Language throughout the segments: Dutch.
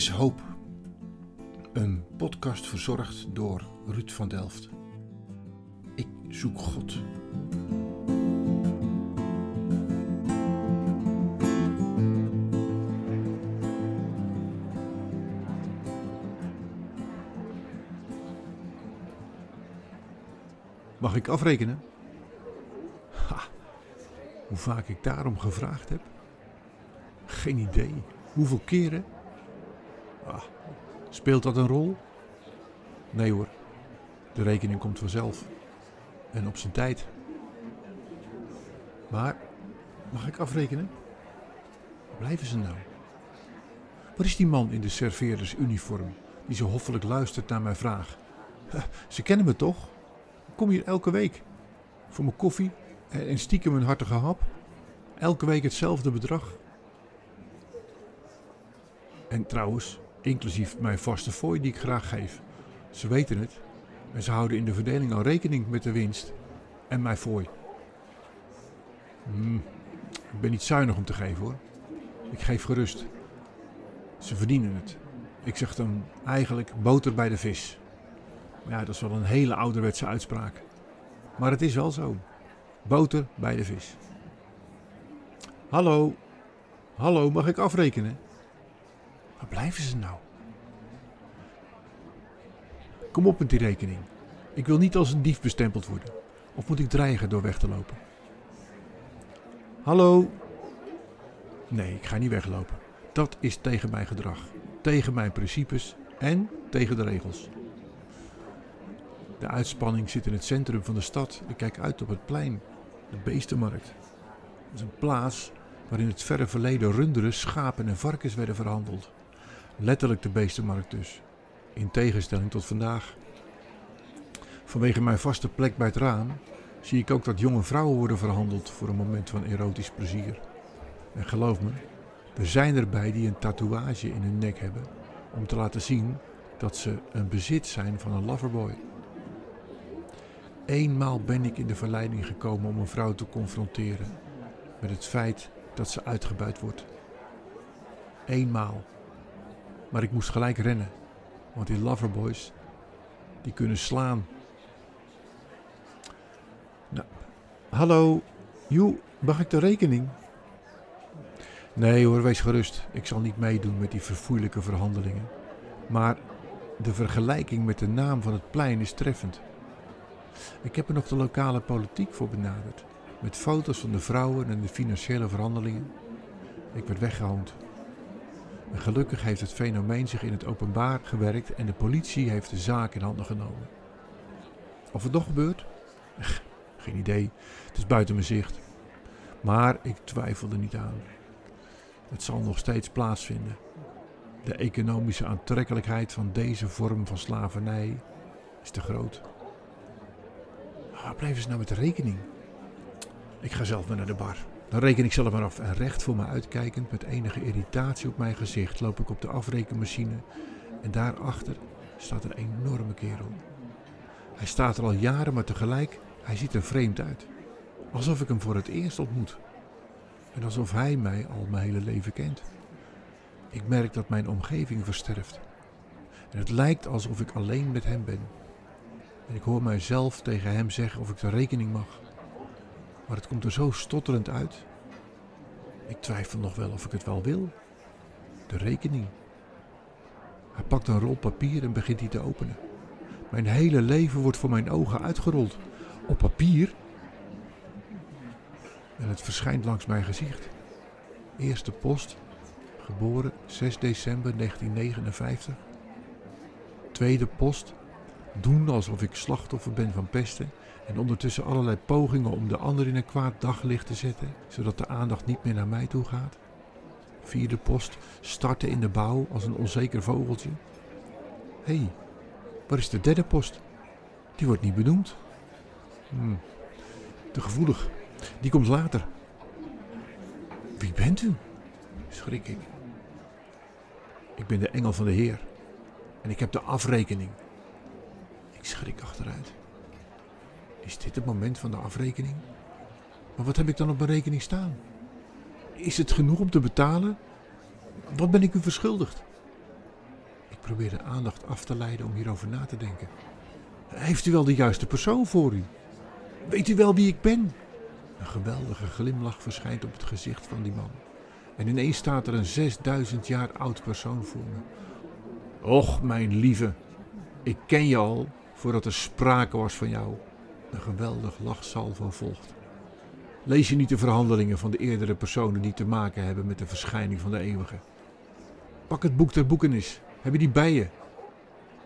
is hoop. Een podcast verzorgd door Ruud van Delft. Ik zoek God. Mag ik afrekenen? Ha, hoe vaak ik daarom gevraagd heb? Geen idee. Hoeveel keren? Ah, speelt dat een rol? Nee hoor, de rekening komt vanzelf. En op zijn tijd. Maar, mag ik afrekenen? Blijven ze nou? Waar is die man in de serveerdersuniform die zo hoffelijk luistert naar mijn vraag? Ze kennen me toch? Ik kom hier elke week. Voor mijn koffie en stiekem een hartige hap. Elke week hetzelfde bedrag. En trouwens, inclusief mijn vaste fooi die ik graag geef. Ze weten het. En ze houden in de verdeling al rekening met de winst. En mijn fooi. Hmm, ik ben niet zuinig om te geven hoor. Ik geef gerust. Ze verdienen het. Ik zeg dan eigenlijk boter bij de vis. Ja, dat is wel een hele ouderwetse uitspraak. Maar het is wel zo. Boter bij de vis. Hallo. Hallo, mag ik afrekenen? Waar blijven ze nou? Kom op met die rekening. Ik wil niet als een dief bestempeld worden. Of moet ik dreigen door weg te lopen? Hallo? Nee, ik ga niet weglopen. Dat is tegen mijn gedrag, tegen mijn principes en tegen de regels. De uitspanning zit in het centrum van de stad. Ik kijk uit op het plein, de beestenmarkt. Dat is een plaats waar in het verre verleden runderen, schapen en varkens werden verhandeld. Letterlijk de beestenmarkt dus. In tegenstelling tot vandaag. Vanwege mijn vaste plek bij het raam zie ik ook dat jonge vrouwen worden verhandeld voor een moment van erotisch plezier. En geloof me, er zijn erbij die een tatoeage in hun nek hebben om te laten zien dat ze een bezit zijn van een loverboy. Eenmaal ben ik in de verleiding gekomen om een vrouw te confronteren met het feit dat ze uitgebuit wordt. Eenmaal. Maar ik moest gelijk rennen, want die loverboys, die kunnen slaan. Nou, hallo, joe, mag ik de rekening? Nee hoor, wees gerust. Ik zal niet meedoen met die verfoeilijke verhandelingen. Maar de vergelijking met de naam van het plein is treffend. Ik heb er nog de lokale politiek voor benaderd. Met foto's van de vrouwen en de financiële verhandelingen. Ik werd weggehoond. Gelukkig heeft het fenomeen zich in het openbaar gewerkt en de politie heeft de zaak in handen genomen. Of het nog gebeurt? Geen idee. Het is buiten mijn zicht. Maar ik twijfel er niet aan. Het zal nog steeds plaatsvinden. De economische aantrekkelijkheid van deze vorm van slavernij is te groot. Waar blijven ze nou met de rekening? Ik ga zelf maar naar de bar. Dan reken ik zelf maar af en recht voor me uitkijkend met enige irritatie op mijn gezicht loop ik op de afrekenmachine en daarachter staat een enorme kerel. Hij staat er al jaren, maar tegelijk, hij ziet er vreemd uit. Alsof ik hem voor het eerst ontmoet. En alsof hij mij al mijn hele leven kent. Ik merk dat mijn omgeving versterft. En het lijkt alsof ik alleen met hem ben. En ik hoor mijzelf tegen hem zeggen of ik de rekening mag. Maar het komt er zo stotterend uit. Ik twijfel nog wel of ik het wel wil. De rekening. Hij pakt een rol papier en begint die te openen. Mijn hele leven wordt voor mijn ogen uitgerold. Op papier. En het verschijnt langs mijn gezicht. Eerste post, geboren 6 december 1959. Tweede post, doen alsof ik slachtoffer ben van pesten en ondertussen allerlei pogingen om de ander in een kwaad daglicht te zetten, zodat de aandacht niet meer naar mij toe gaat. Vierde post, starten in de bouw als een onzeker vogeltje. Hé, hey, waar is de derde post? Die wordt niet benoemd. Hm, te gevoelig. Die komt later. Wie bent u? Schrik ik. Ik ben de engel van de Heer. En ik heb de afrekening. Ik schrik achteruit. Is dit het moment van de afrekening? Maar wat heb ik dan op mijn rekening staan? Is het genoeg om te betalen? Wat ben ik u verschuldigd? probeer de aandacht af te leiden om hierover na te denken. Heeft u wel de juiste persoon voor u? Weet u wel wie ik ben? Een geweldige glimlach verschijnt op het gezicht van die man. En ineens staat er een 6000 jaar oud persoon voor me. Och, mijn lieve, ik ken je al voordat er sprake was van jou. Een geweldig lachsalvo volgt. Lees je niet de verhandelingen van de eerdere personen die te maken hebben met de verschijning van de eeuwige? Pak het boek der boeken eens. Heb je die bij je?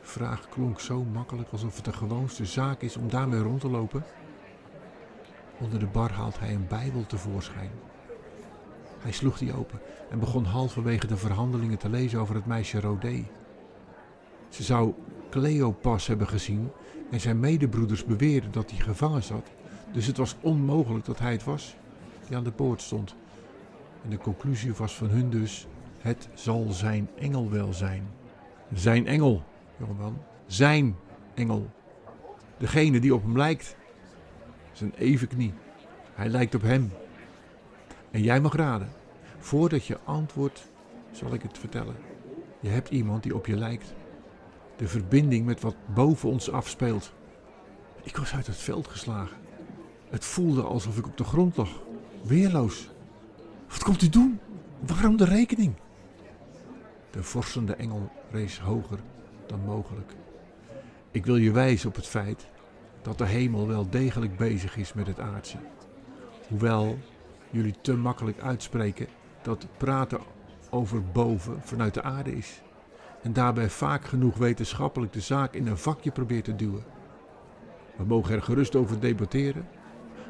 De vraag klonk zo makkelijk alsof het de gewoonste zaak is om daarmee rond te lopen. Onder de bar haalt hij een Bijbel tevoorschijn. Hij sloeg die open en begon halverwege de verhandelingen te lezen over het meisje Rodé. Ze zou Cleopas hebben gezien en zijn medebroeders beweerden dat hij gevangen zat, dus het was onmogelijk dat hij het was die aan de poort stond. En de conclusie was van hun dus: het zal zijn engel wel zijn. Zijn engel, jongeman, zijn engel. Degene die op hem lijkt. Zijn evenknie. Hij lijkt op hem. En jij mag raden. Voordat je antwoordt, zal ik het vertellen. Je hebt iemand die op je lijkt. De verbinding met wat boven ons afspeelt. Ik was uit het veld geslagen. Het voelde alsof ik op de grond lag. Weerloos. Wat komt u doen? Waarom de rekening? De vorstende engel rees hoger dan mogelijk. Ik wil je wijzen op het feit dat de hemel wel degelijk bezig is met het aardse. Hoewel jullie te makkelijk uitspreken dat praten over boven vanuit de aarde is. En daarbij vaak genoeg wetenschappelijk de zaak in een vakje probeert te duwen. We mogen er gerust over debatteren.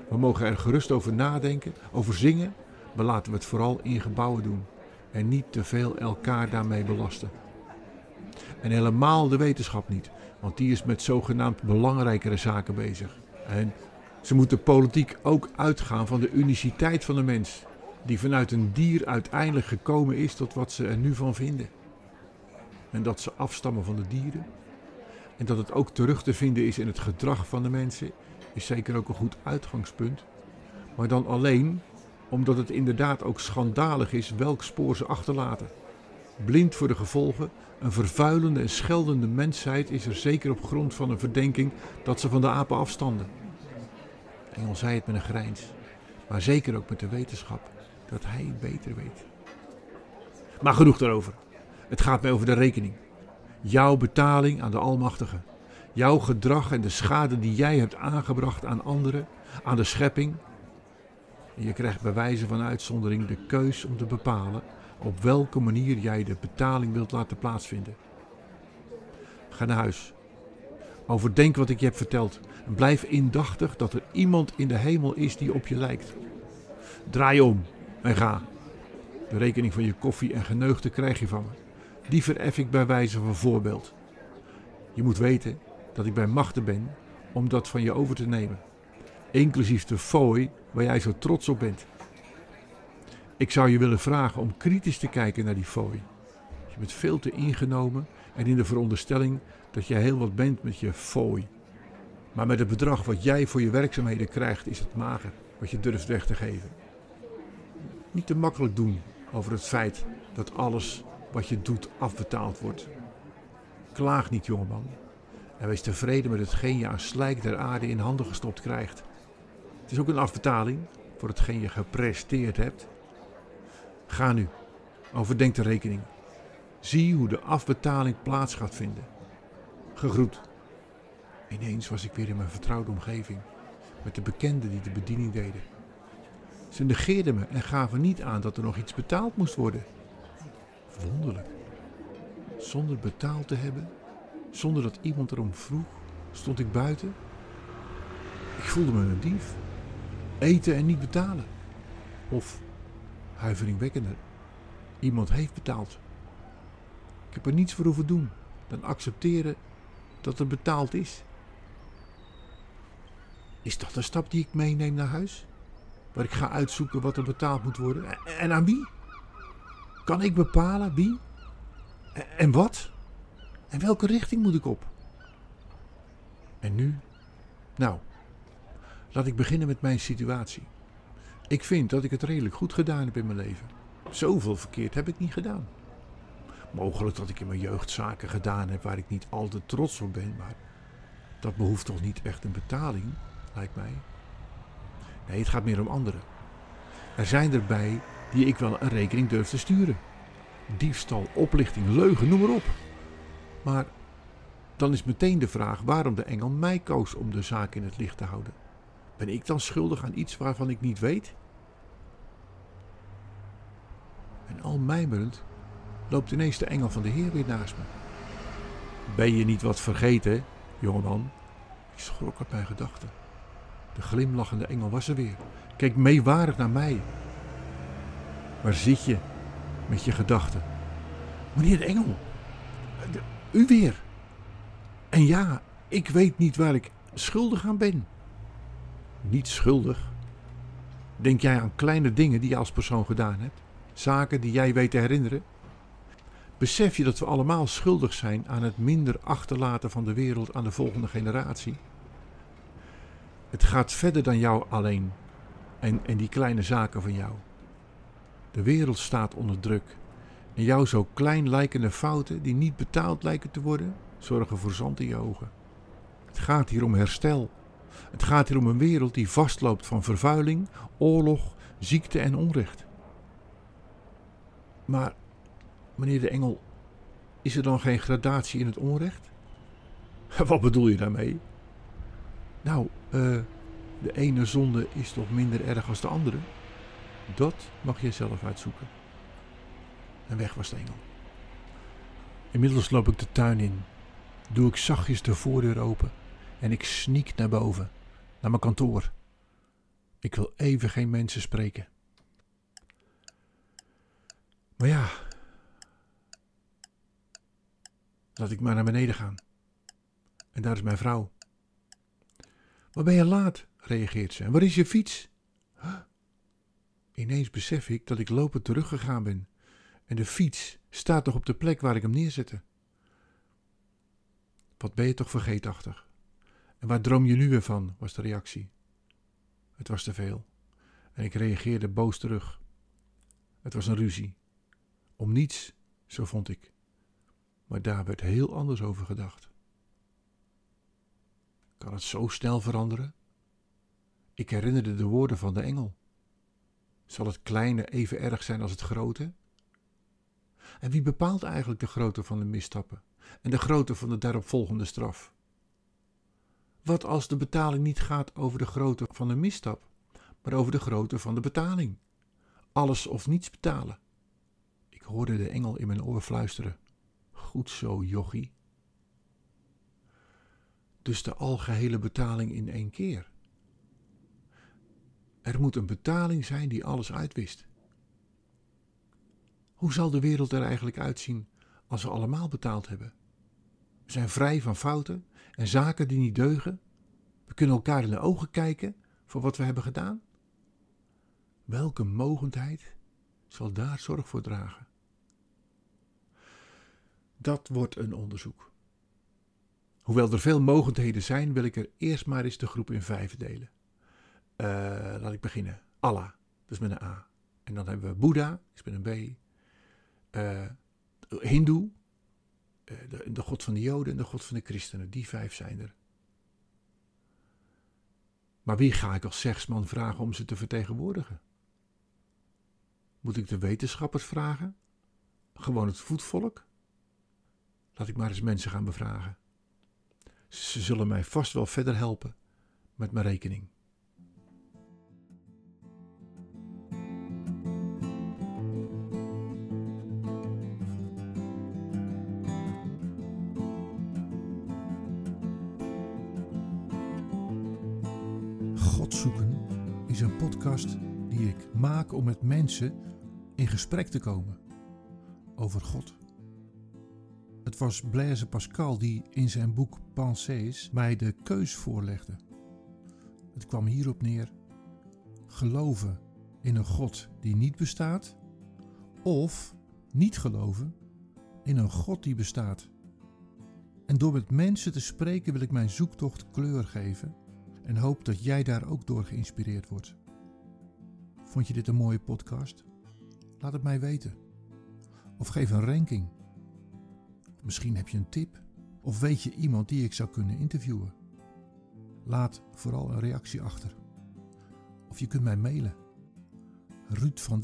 We mogen er gerust over nadenken, over zingen. Maar laten we het vooral in gebouwen doen. En niet te veel elkaar daarmee belasten. En helemaal de wetenschap niet, want die is met zogenaamd belangrijkere zaken bezig. En ze moeten politiek ook uitgaan van de uniciteit van de mens, die vanuit een dier uiteindelijk gekomen is tot wat ze er nu van vinden. En dat ze afstammen van de dieren. En dat het ook terug te vinden is in het gedrag van de mensen, is zeker ook een goed uitgangspunt. Maar dan alleen omdat het inderdaad ook schandalig is welk spoor ze achterlaten. Blind voor de gevolgen, een vervuilende en scheldende mensheid is er zeker op grond van een verdenking dat ze van de apen afstanden. Engel zei het met een grijns, maar zeker ook met de wetenschap dat hij beter weet. Maar genoeg daarover. Het gaat mij over de rekening. Jouw betaling aan de Almachtige. Jouw gedrag en de schade die jij hebt aangebracht aan anderen, aan de schepping. En je krijgt bij wijze van uitzondering de keus om te bepalen op welke manier jij de betaling wilt laten plaatsvinden. Ga naar huis. Overdenk wat ik je heb verteld en blijf indachtig dat er iemand in de hemel is die op je lijkt. Draai om en ga. De rekening van je koffie en geneugde krijg je van me. Die veref ik bij wijze van voorbeeld. Je moet weten dat ik bij machten ben om dat van je over te nemen. Inclusief de fooi waar jij zo trots op bent. Ik zou je willen vragen om kritisch te kijken naar die fooi. Je bent veel te ingenomen en in de veronderstelling dat je heel wat bent met je fooi. Maar met het bedrag wat jij voor je werkzaamheden krijgt, is het mager wat je durft weg te geven. Niet te makkelijk doen over het feit dat alles wat je doet afbetaald wordt. Klaag niet, jongeman. En wees tevreden met hetgeen je aan slijk der aarde in handen gestopt krijgt. Het is ook een afbetaling voor hetgeen je gepresteerd hebt. Ga nu, overdenk de rekening. Zie hoe de afbetaling plaats gaat vinden. Gegroet. Ineens was ik weer in mijn vertrouwde omgeving, met de bekenden die de bediening deden. Ze negeerden me en gaven niet aan dat er nog iets betaald moest worden. Wonderlijk. Zonder betaald te hebben, zonder dat iemand erom vroeg, stond ik buiten. Ik voelde me een dief. Eten en niet betalen. Of, huiveringwekkender, iemand heeft betaald. Ik heb er niets voor hoeven doen dan accepteren dat er betaald is. Is dat een stap die ik meeneem naar huis? Waar ik ga uitzoeken wat er betaald moet worden? En aan wie? Kan ik bepalen wie? En wat? En welke richting moet ik op? En nu? Nou, laat ik beginnen met mijn situatie. Ik vind dat ik het redelijk goed gedaan heb in mijn leven. Zoveel verkeerd heb ik niet gedaan. Mogelijk dat ik in mijn jeugd zaken gedaan heb waar ik niet altijd trots op ben, maar dat behoeft toch niet echt een betaling, lijkt mij. Nee, het gaat meer om anderen. Er zijn erbij die ik wel een rekening durf te sturen. Diefstal, oplichting, leugen, noem maar op. Maar dan is meteen de vraag waarom de engel mij koos om de zaak in het licht te houden. Ben ik dan schuldig aan iets waarvan ik niet weet? En al mijmerend loopt ineens de engel van de Heer weer naast me. Ben je niet wat vergeten, jongeman? Ik schrok op mijn gedachten. De glimlachende engel was er weer, keek meewarig naar mij. Waar zit je met je gedachten? Meneer engel, u weer. En ja, ik weet niet waar ik schuldig aan ben. Niet schuldig? Denk jij aan kleine dingen die je als persoon gedaan hebt? Zaken die jij weet te herinneren? Besef je dat we allemaal schuldig zijn aan het minder achterlaten van de wereld aan de volgende generatie? Het gaat verder dan jou alleen en, en die kleine zaken van jou. De wereld staat onder druk en jouw zo klein lijkende fouten die niet betaald lijken te worden, zorgen voor zand in je ogen. Het gaat hier om herstel. Het gaat hier om een wereld die vastloopt van vervuiling, oorlog, ziekte en onrecht. Maar, meneer de Engel, is er dan geen gradatie in het onrecht? Wat bedoel je daarmee? Nou, uh, de ene zonde is toch minder erg als de andere? Dat mag je zelf uitzoeken. En weg was de engel. Inmiddels loop ik de tuin in, doe ik zachtjes de voordeur open en ik sneak naar boven, naar mijn kantoor. Ik wil even geen mensen spreken. Maar ja, laat ik maar naar beneden gaan. En daar is mijn vrouw. Wat ben je laat? reageert ze. En waar is je fiets? Ineens besef ik dat ik lopend teruggegaan ben. En de fiets staat nog op de plek waar ik hem neerzette. Wat ben je toch vergeetachtig? En waar droom je nu weer van? was de reactie. Het was te veel. En ik reageerde boos terug. Het was een ruzie. Om niets, zo vond ik. Maar daar werd heel anders over gedacht. Kan het zo snel veranderen? Ik herinnerde de woorden van de engel. Zal het kleine even erg zijn als het grote? En wie bepaalt eigenlijk de grootte van de misstappen en de grootte van de daaropvolgende straf? Wat als de betaling niet gaat over de grootte van de misstap, maar over de grootte van de betaling? Alles of niets betalen. Ik hoorde de engel in mijn oor fluisteren. Goed zo, jochie. Dus de algehele betaling in één keer. Er moet een betaling zijn die alles uitwist. Hoe zal de wereld er eigenlijk uitzien als we allemaal betaald hebben? We zijn vrij van fouten en zaken die niet deugen. We kunnen elkaar in de ogen kijken voor wat we hebben gedaan. Welke mogendheid zal daar zorg voor dragen? Dat wordt een onderzoek. Hoewel er veel mogendheden zijn, wil ik er eerst maar eens de groep in vijf delen. Uh, laat ik beginnen. Allah, dat is met een A. En dan hebben we Boeddha, is met een B. Uh, Hindoe, uh, de, de, god van de Joden en de god van de christenen. Die vijf zijn er. Maar wie ga ik als zegsman vragen om ze te vertegenwoordigen? Moet ik de wetenschappers vragen? Gewoon het voetvolk? Laat ik maar eens mensen gaan bevragen. Ze zullen mij vast wel verder helpen met mijn rekening. Die ik maak om met mensen in gesprek te komen over God. Het was Blaise Pascal die in zijn boek Pensées mij de keus voorlegde. Het kwam hierop neer: geloven in een God die niet bestaat, of niet geloven in een God die bestaat. En door met mensen te spreken wil ik mijn zoektocht kleur geven en hoop dat jij daar ook door geïnspireerd wordt. Vond je dit een mooie podcast? Laat het mij weten. Of geef een ranking Misschien heb je een tip of weet je iemand die ik zou kunnen interviewen. Laat vooral een reactie achter. Of je kunt mij mailen. Ruud van